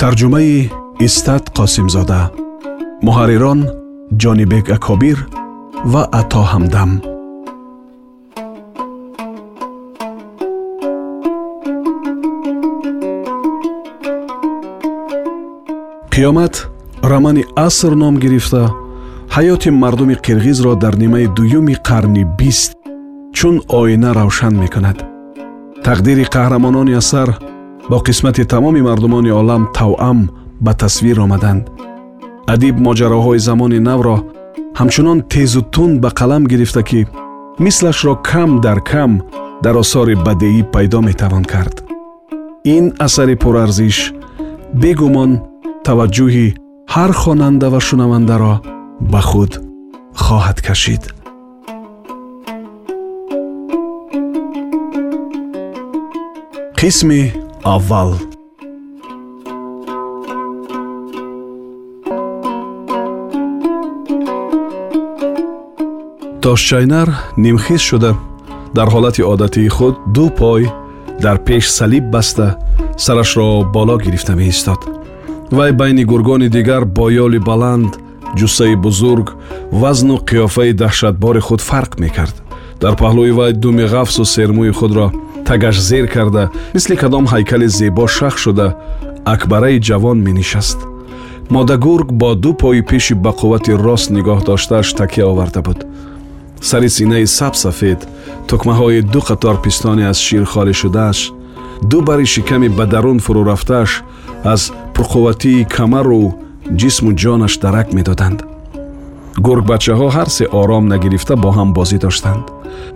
тарҷумаи истат қосимзода. Муҳаррирон ҷонибек акобир ва ато ҳамдам. Қиёмат романи аср ном гирифта ҳаёти мардуми қирғизро дар нимаи дуюми қарни бист чун оина равшан мекунад. Тақдири қаҳрамонони асар бо қисмати тамоми мардумони олам тавъам ба тасвир омаданд. Адиб моҷароҳои замони навро ҳамчунон тезу тун ба қалам гирифта ки мислашро кам дар кам дар осори бадеӣ пайдо метавон кард. Ин асари пурарзиш бегумон таваҷҷӯҳи ҳар хонанда ва шунавандаро ба худ хоҳад кашид. Қисми аввал. Тошчайнар нимхиз шуда. Дар ҳолати одатии худ ду пой дар пеш салиб баста сарашро боло гирифта меистод. Вай байни гургони дигар бо ёли баланд ҷуссаи бузург вазну қиёфаи даҳшатбори худ фарқ мекард. Дар паҳлӯи вай думи ғафсу сермӯи худро тагаш зер карда мисли кадом ҳайкали зебо шах шуда акбараи ҷавон менишаст. Модагург бо ду пои пеши ба қуввати рост нигоҳ доштааш такя оварда буд. Сари синаи сабсафед тукмаҳои ду қатор пистоне аз шир холӣ шудааш ду бари шиками ба дарун фурӯ рафтааш аз пурқувватии камару ҷисму ҷонаш дарак медоданд. Гургбачаҳо ҳар се ором нагирифта бо ҳам бозӣ доштанд.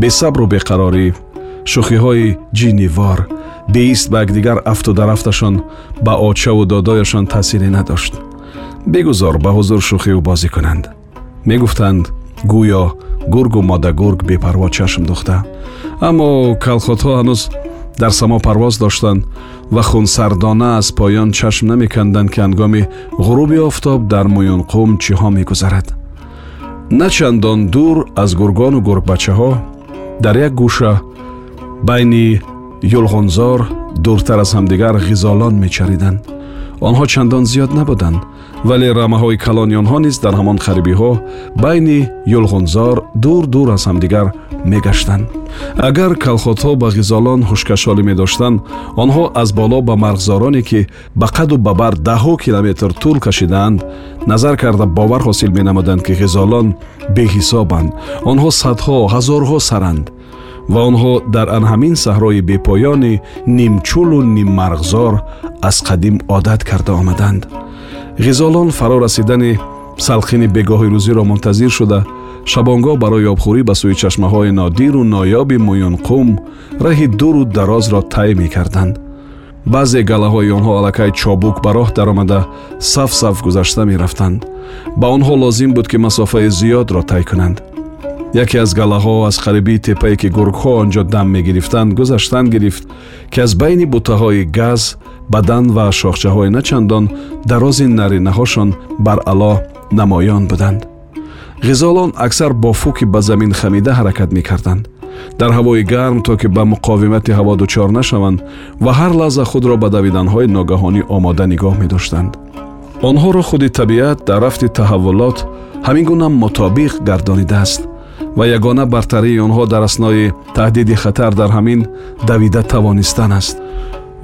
Бесабру беқарорӣ шӯхиҳои ҷинивор деист ба якдигар афту дарафташон ба очаву додояшон таъсире надошт. Бигузор ба ҳузур шӯхиву бозӣ кунанд. Мегуфтанд гӯё гургу модагург бепарво чашм духта. Аммо калхотҳо ҳанӯз дар само парвоз доштанд ва хунсардона аз поён чашм намеканданд ки ҳангоми ғуруби офтоб дар муюнқум чиҳо мегузарад. На чандон дур аз гургону гургбачаҳо дар як гӯша байни юлғунзор дуртар аз ҳамдигар ғизолон мечариданд онҳо чандон зиёд набуданд вале рамаҳои калони онҳо низ дар ҳамон қарибиҳо байни юлғунзор дур дур аз ҳамдигар мегаштанд. Агар калхотҳо ба ғизолон ҳушкашолӣ медоштанд онҳо аз боло ба марғзороне ки ба қаду ба бар даҳҳо километр тӯл кашидаанд назар карда бовар ҳосил менамуданд ки ғизолон беҳисобанд. Онҳо садҳо ҳазорҳо саранд ва онҳо дар анҳамин саҳрои бепоёни нимчулу ниммарғзор аз қадим одат карда омаданд. ғизолон фаро расидани салхини бегоҳи рӯзиро мунтазир шуда. шабонгоҳ барои обхӯрӣ ба сӯи чашмаҳои нодиру ноёби муюнқум раҳи дуру дарозро тай мекарданд. баъзе галаҳои онҳо аллакай чобук ба роҳ даромада саф саф гузашта мерафтанд. ба онҳо лозим буд ки масофаи зиёдро тай кунанд яке аз галаҳо аз қарибии теппае ки гургҳо он ҷо дам мегирифтанд гузаштан гирифт ки аз байни бутаҳои газ бадан ва шохчаҳои начандон дарози наринаҳошон баръало намоён буданд. Ғизолон аксар бо фуки ба замин хамида ҳаракат мекарданд. Дар ҳавои гарм то ки ба муқовимати ҳаво дучор нашаванд ва ҳар лаҳза худро ба давиданҳои ногаҳонӣ омода нигоҳ медоштанд. Онҳоро худи табиат дар рафти таҳаввулот ҳамин гуна мутобиқ гардонидааст ва ягона бартарии онҳо дар аснои таҳдиди хатар дар ҳамин давида тавонистан аст.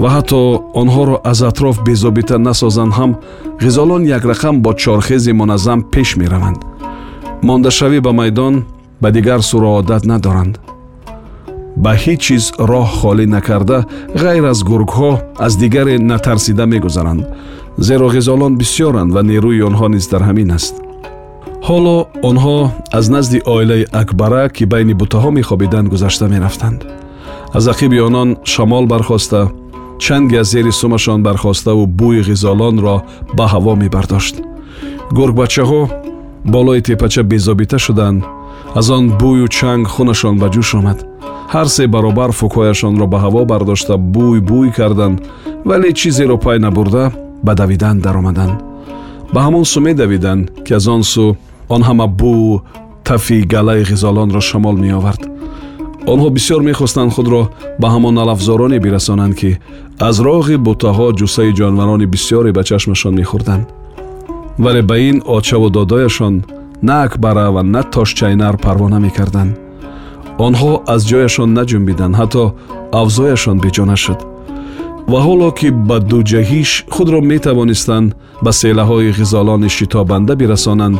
Ва ҳатто онҳоро аз атроф безобита насозанд ҳам ғизолон якрақам бо чорхези муназзам пеш мераванд. Мондашавӣ ба майдон ба дигар суроодат надоранд. Ба ҳеҷ чиз роҳ холӣ накарда ғайр аз гургҳо аз дигаре натарсида мегузаранд зеро ғизолон бисьёранд ва нерӯи онҳо низ дар ҳамин аст ҳоло онҳо аз назди оилаи акбара ки байни бутаҳо мехобиданд гузашта мерафтанд. Аз ақиби онон шамол бархоста чанге аз зери сумашон бархоставу бӯи ғизолонро ба ҳаво мебардошт. Гургбачаҳо болои тепача безобита шуданд аз он бӯю чанг хунашон ба ҷӯш омад. Ҳар се баробар фукҳояшонро ба ҳаво бардошта бӯй бӯй карданд вале чизеро пай набурда ба давидан даромаданд. Ба ҳамон су медавиданд ки аз он су он ҳама бӯ тафи галаи ғизолонро шамол меовард. Онҳо бисёр мехостанд худро ба ҳамон алафзороне бирасонанд ки аз роғи бутаҳо ҷусаи ҷонварони бисёре ба чашмашон мехӯрданд. Вале ба ин очаву додояшон на акбара ва на тошчайнар парво намекарданд онҳо аз ҷояшон наҷунбиданд ҳатто авзояшон беҷона шуд. Ва ҳоло ки ба дуҷаҳиш худро метавонистанд ба селаҳои ғизолони шитобанда бирасонанд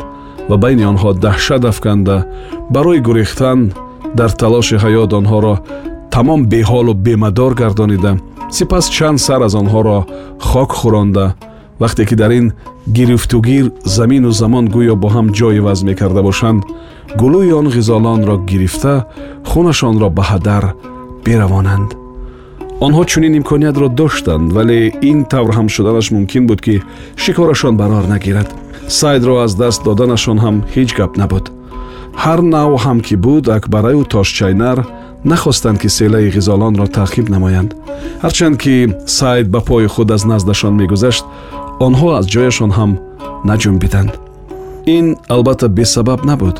ва байни онҳо даҳшат афканда барои гурехтан дар талоши ҳаёт онҳоро тамом беҳолу бемадор гардонида. Сипас чанд сар аз онҳоро хок хӯронда. Вақте ки дар ин гирифтугир замину замон гӯё бо ҳам ҷой иваз мекарда бошанд гулӯи он ғизолонро гирифта хунашонро ба ҳадар биравонанд онҳо чунин имкониятро доштанд вале ин тавр ҳам шуданаш мумкин буд ки шикорашон барор нагирад сайдро аз даст доданашон ҳам ҳеҷ гап набуд. Ҳар нав ҳам ки буд акбараю тошчайнар нахостанд ки селаи ғизолонро таъқиб намоянд. Ҳарчанд ки сайд ба пои худ аз наздашон мегузашт онҳо аз ҷояшон ҳам наҷунбиданд. Ин албатта бесабаб набуд.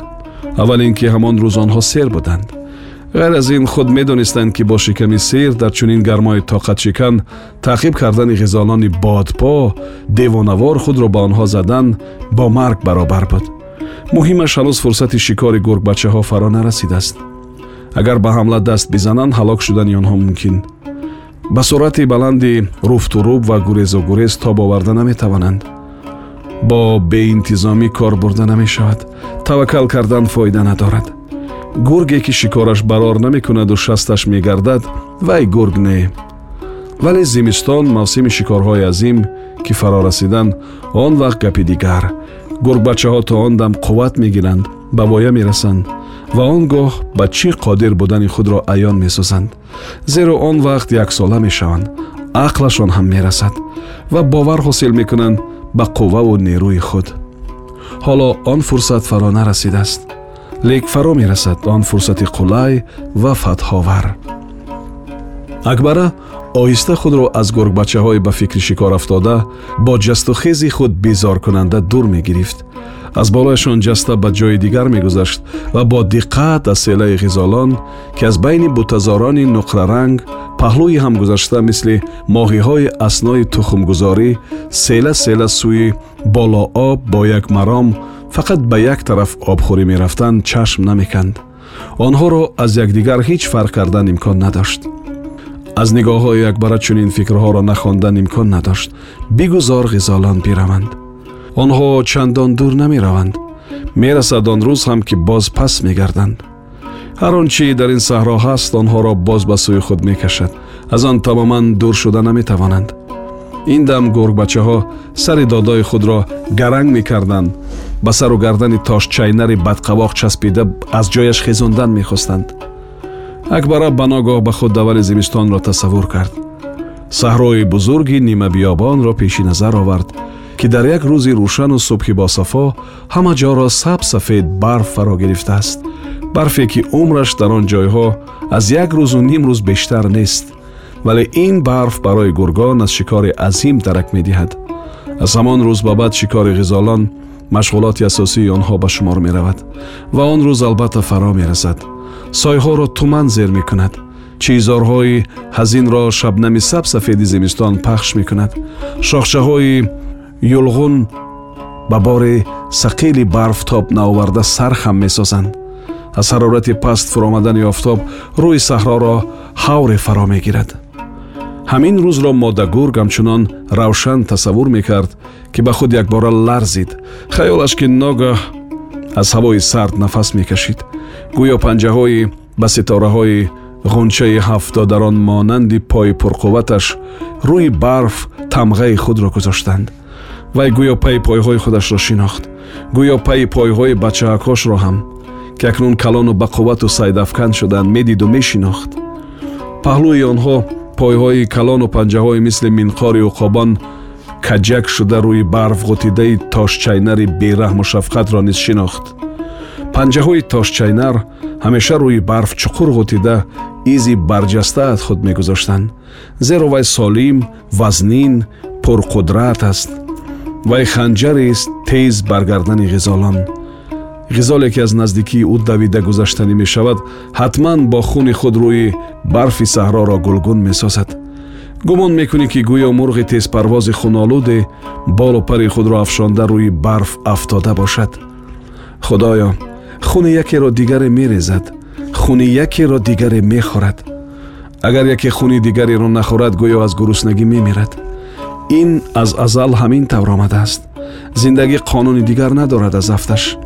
Аввал ин ки ҳамон рӯз онҳо сер буданд ғайр аз ин худ медонистанд ки бо шиками сер дар чунин гармои тоқатшикан таъқиб кардани ғизолони бодпо девонавор худро ба онҳо задан бо марг баробар буд. Муҳимаш ҳанӯз фурсати шикори гургбачаҳо фаро нарасидааст. Агар ба ҳамла даст бизананд ҳалок шудани онҳо мумкин. Ба суръати баланди руфтуруб ва гурезу гурез тоб оварда наметавонанд. Бо беинтизомӣ кор бурда намешавад. Таваккал кардан фоида надорад гурге ки шикораш барор намекунаду шасташ мегардад вай гург не. Вале зимистон мавсими шикорҳои азим ки фаро расиданд он вақт гапи дигар. Гургбачаҳо то он дам қувват мегиранд ба воя мерасанд ва он гоҳ ба чӣ қодир будани худро аён месозанд. Зеро он вақт яксола мешаванд ақлашон ҳам мерасад ва бовар ҳосил мекунанд ба қувваву нерӯи худ. Ҳоло он фурсат фаро нарасидааст лек фаро мерасад он фурсати қулай ва фатҳовар. Акбара оҳиста худро аз гургбачаҳои ба фикри шикор афтода бо ҷастухези худ безоркунанда дур мегирифт. Аз болояшон ҷаста ба ҷои дигар мегузашт ва бо диққат аз селаи ғизолон ки аз байни бутазорони нуқраранг паҳлӯи ҳам гузашта мисли моҳиҳои аснои тухмгузорӣ села села сӯи болооб бо як маром фақат ба як тараф обхӯрӣ мерафтанд чашм намеканд. Онҳоро аз якдигар ҳеҷ фарқ кардан имкон надошт аз нигоҳҳои акбара чунин фикрҳоро нахондан имкон надошт бигузор ғизолон бираванд онҳо чандон дур намераванд. Мерасад он рӯз ҳам ки боз пас мегарданд. Ҳар он чи дар ин саҳро ҳаст онҳоро боз ба сӯи худ мекашад. Аз он тамоман дур шуда наметавонанд. Ин дам гургбачаҳо сари додои худро гаранг мекарданд ба сару гардани тошчайнари бадқавоқ часпида аз ҷояш хезондан мехостанд акбара ба ногоҳ ба худ давали зимистонро тасаввур кард саҳрои бузурги нимабиёбонро пеши назар овард ки дар як рӯзи рӯшану субҳи босафо ҳама ҷоро сабсафед барф фаро гирифтааст барфе ки умраш дар он ҷойҳо аз як рӯзу ним рӯз бештар нест вале ин барф барои гургон аз шикори азим дарак медиҳад аз ҳамон рӯз ба баъд шикори ғизолон машғулоти асосии онҳо ба шумор меравад ва он рӯз албатта фаро мерасад. Сойҳоро туман зер мекунад. Чизорҳои ҳазинро шабнами сабсафеди зимистон пахш мекунад. Шохчаҳои юлғун ба бори сақили барфтоб наоварда сар хам месозанд. Аз ҳарорати паст фуромадани офтоб рӯи саҳроро ҳавре фаро мегирад ҳамин рӯзро модагург ҳамчунон равшан тасаввур мекард ки ба худ якбора ларзид. Хаёлаш ки ногаҳ аз ҳавои сард нафас мекашид. Гӯё панҷаҳои ба ситораҳои ғунчаи ҳафтодарон монанди пои пурқувваташ рӯи барф тамғаи худро гузоштанд. Вай гӯё пайи пойҳои худашро шинохт. Гӯё пайи пойҳои бачаакҳошро ҳам ки акнун калону бақуввату сайдафкан шуданд медиду мешинохт. Паҳлӯи онҳо пойҳои калону панҷаҳои мисли минқори уқобон каҷак шуда рӯи барф ғутидаи тошчайнари бераҳму шафқатро низ шинохт. Панҷаҳои тошчайнар ҳамеша рӯи барф чуқур ғутида изи барҷастаат худ мегузоштанд. Зеро вай солим вазнин пурқудрат аст вай ханҷарест тез бар гардани ғизолон ғизоле ки аз наздикии ӯ давида гузаштанӣ мешавад ҳатман бо хуни худ рӯи барфи саҳроро гулгун месозад гумон мекунӣ ки гӯё мурғи тезпарвози хунолуде болу пари худро афшонда рӯи барф афтода бошад худоё хуни якеро дигаре мерезад хуни якеро дигаре мехӯрад агар яке хуни дигареро нахӯрад гӯё аз гуруснагӣ мемирад ин аз азал ҳамин тавр омадааст зиндагӣ қонуни дигар надорад аз афташ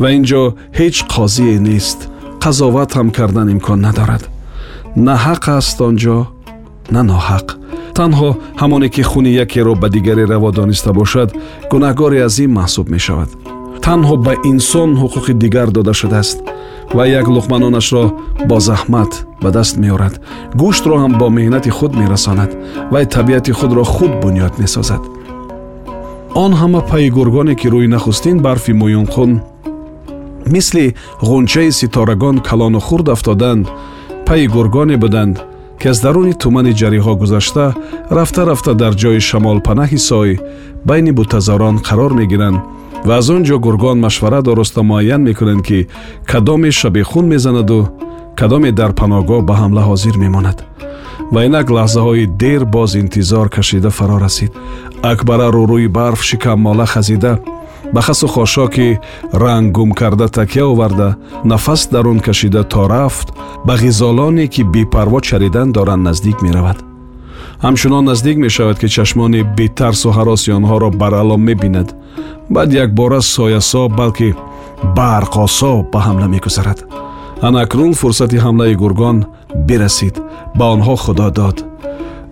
ва ин ҷо ҳеҷ қозие нест. Қазоват ҳам кардан имкон надорад. На ҳақ аст он ҷо на ноҳақ. Танҳо ҳамоне ки хуни якеро ба дигаре раво дониста бошад гунаҳгори азим маҳсуб мешавад. Танҳо ба инсон ҳуқуқи дигар дода шудааст ва як луқманонашро бо заҳмат ба даст меорад. Гӯштро ҳам бо меҳнати худ мерасонад вай табиати худро худ бунёд месозад. Он ҳама пайи гургоне ки рӯи нахустин барфи муюнқун мисли ғунчаи ситорагон калону хурд афтоданд пайи гургоне буданд ки аз даруни тумани ҷариҳо гузашта рафта рафта дар ҷои шамолпанаҳи сой байни бутазорон қарор мегиранд ва аз он ҷо гургон машвара дороста муайян мекунанд ки кадоме шабихун мезанаду кадоме дар паноҳгоҳ ба ҳамла ҳозир мемонад. Ва инак лаҳзаҳои дер боз интизор кашида фаро расид акбара рӯрӯи барф шикаммола хазида ба хасу хошоки ранг гум карда такя оварда нафас дарун кашида то рафт ба ғизолоне ки бепарво чаридан доранд наздик меравад. Ҳамчунон наздик мешавад ки чашмони бетарсу ҳароси онҳоро баралом мебинад. Баъд якбора соясо балки барқосо ба ҳамла мегузарад. Анакнун фурсати ҳамлаи гургон бирасид. Ба онҳо худо дод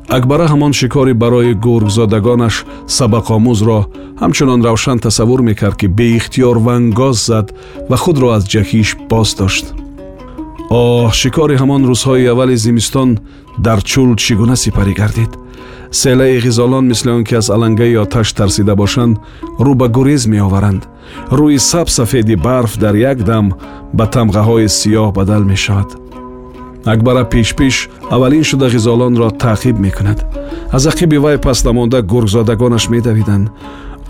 акбара ҳамон шикори барои гургзодагонаш сабақомӯзро ҳамчунон равшан тасаввур мекард ки беихтиёр вангоз зад ва худро аз ҷаҳиш боз дошт оҳ шикори ҳамон рӯзҳои аввали зимистон дар чул чӣ гуна сипарӣ гардид селаи ғизолон мисли он ки аз алангаи оташ тарсида бошанд рӯ ба гурез меоваранд рӯи сабсафеди барф дар як дам ба тамғаҳои сиёҳ бадал мешавад акбара пешпеш аввалин шуда ғизолонро таъқиб мекунад. Аз ақиби вай пас намонда гургзодагонаш медавиданд.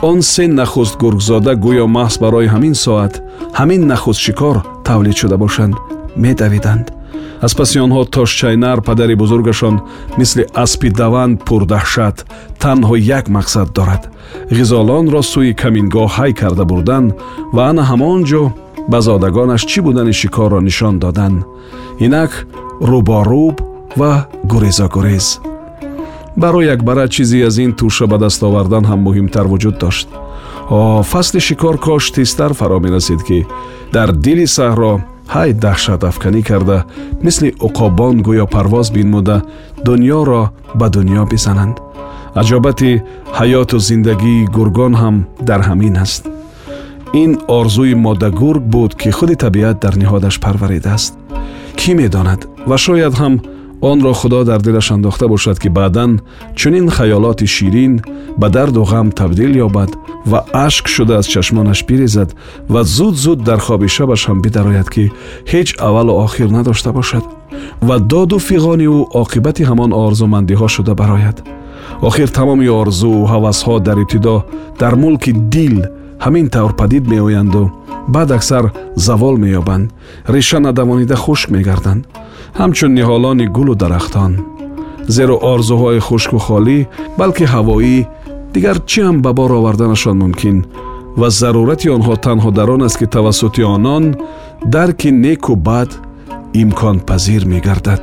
Он се нахуст гургзода гӯё маҳз барои ҳамин соат ҳамин нахуст шикор тавлид шуда бошанд медавиданд. Аз паси онҳо тошчайнар падари бузургашон мисли аспи даванд пурдаҳшат танҳо як мақсад дорад. Ғизолонро сӯи камингоҳ ҳай карда бурдан ва ана ҳамон ҷо ба зодагонаш чӣ будани шикорро нишон додан. Инак рӯборӯб ва гурезогурез барои акбара чизе аз ин туша ба даст овардан ҳам муҳимтар вуҷуд дошт о фасли шикор кош тезтар фаро мерасид ки дар дили саҳро ҳай даҳшатафканӣ карда мисли уқобон гӯё парвоз бинмуда дуньёро ба дуньё бизананд аҷобати ҳаёту зиндагии гургон ҳам дар ҳамин аст ин орзуи моддагург буд ки худи табиат дар ниҳодаш парваридааст кӣ медонад? Ва шояд ҳам онро худо дар дилаш андохта бошад ки баъдан чунин хаёлоти ширин ба дарду ғам табдил ёбад ва ашк шуда аз чашмонаш бирезад ва зуд зуд дар хоби шабаш ҳам бидарояд ки ҳеҷ аввалу охир надошта бошад ва доду фиғони ӯ оқибати ҳамон орзумандиҳо шуда барояд. Охир тамоми орзуу ҳавасҳо дар ибтидо дар мулки дил ҳамин тавр падид меоянду баъд аксар завол меёбанд реша надавонида хушк мегарданд. Ҳамчун ниҳолони гулу дарахтон зеро орзуҳои хушку холӣ балки ҳавоӣ дигар чиам ба бор оварданашон мумкин ва зарурати онҳо танҳо дар он аст ки тавассути онон дарки неку бад имконпазир мегардад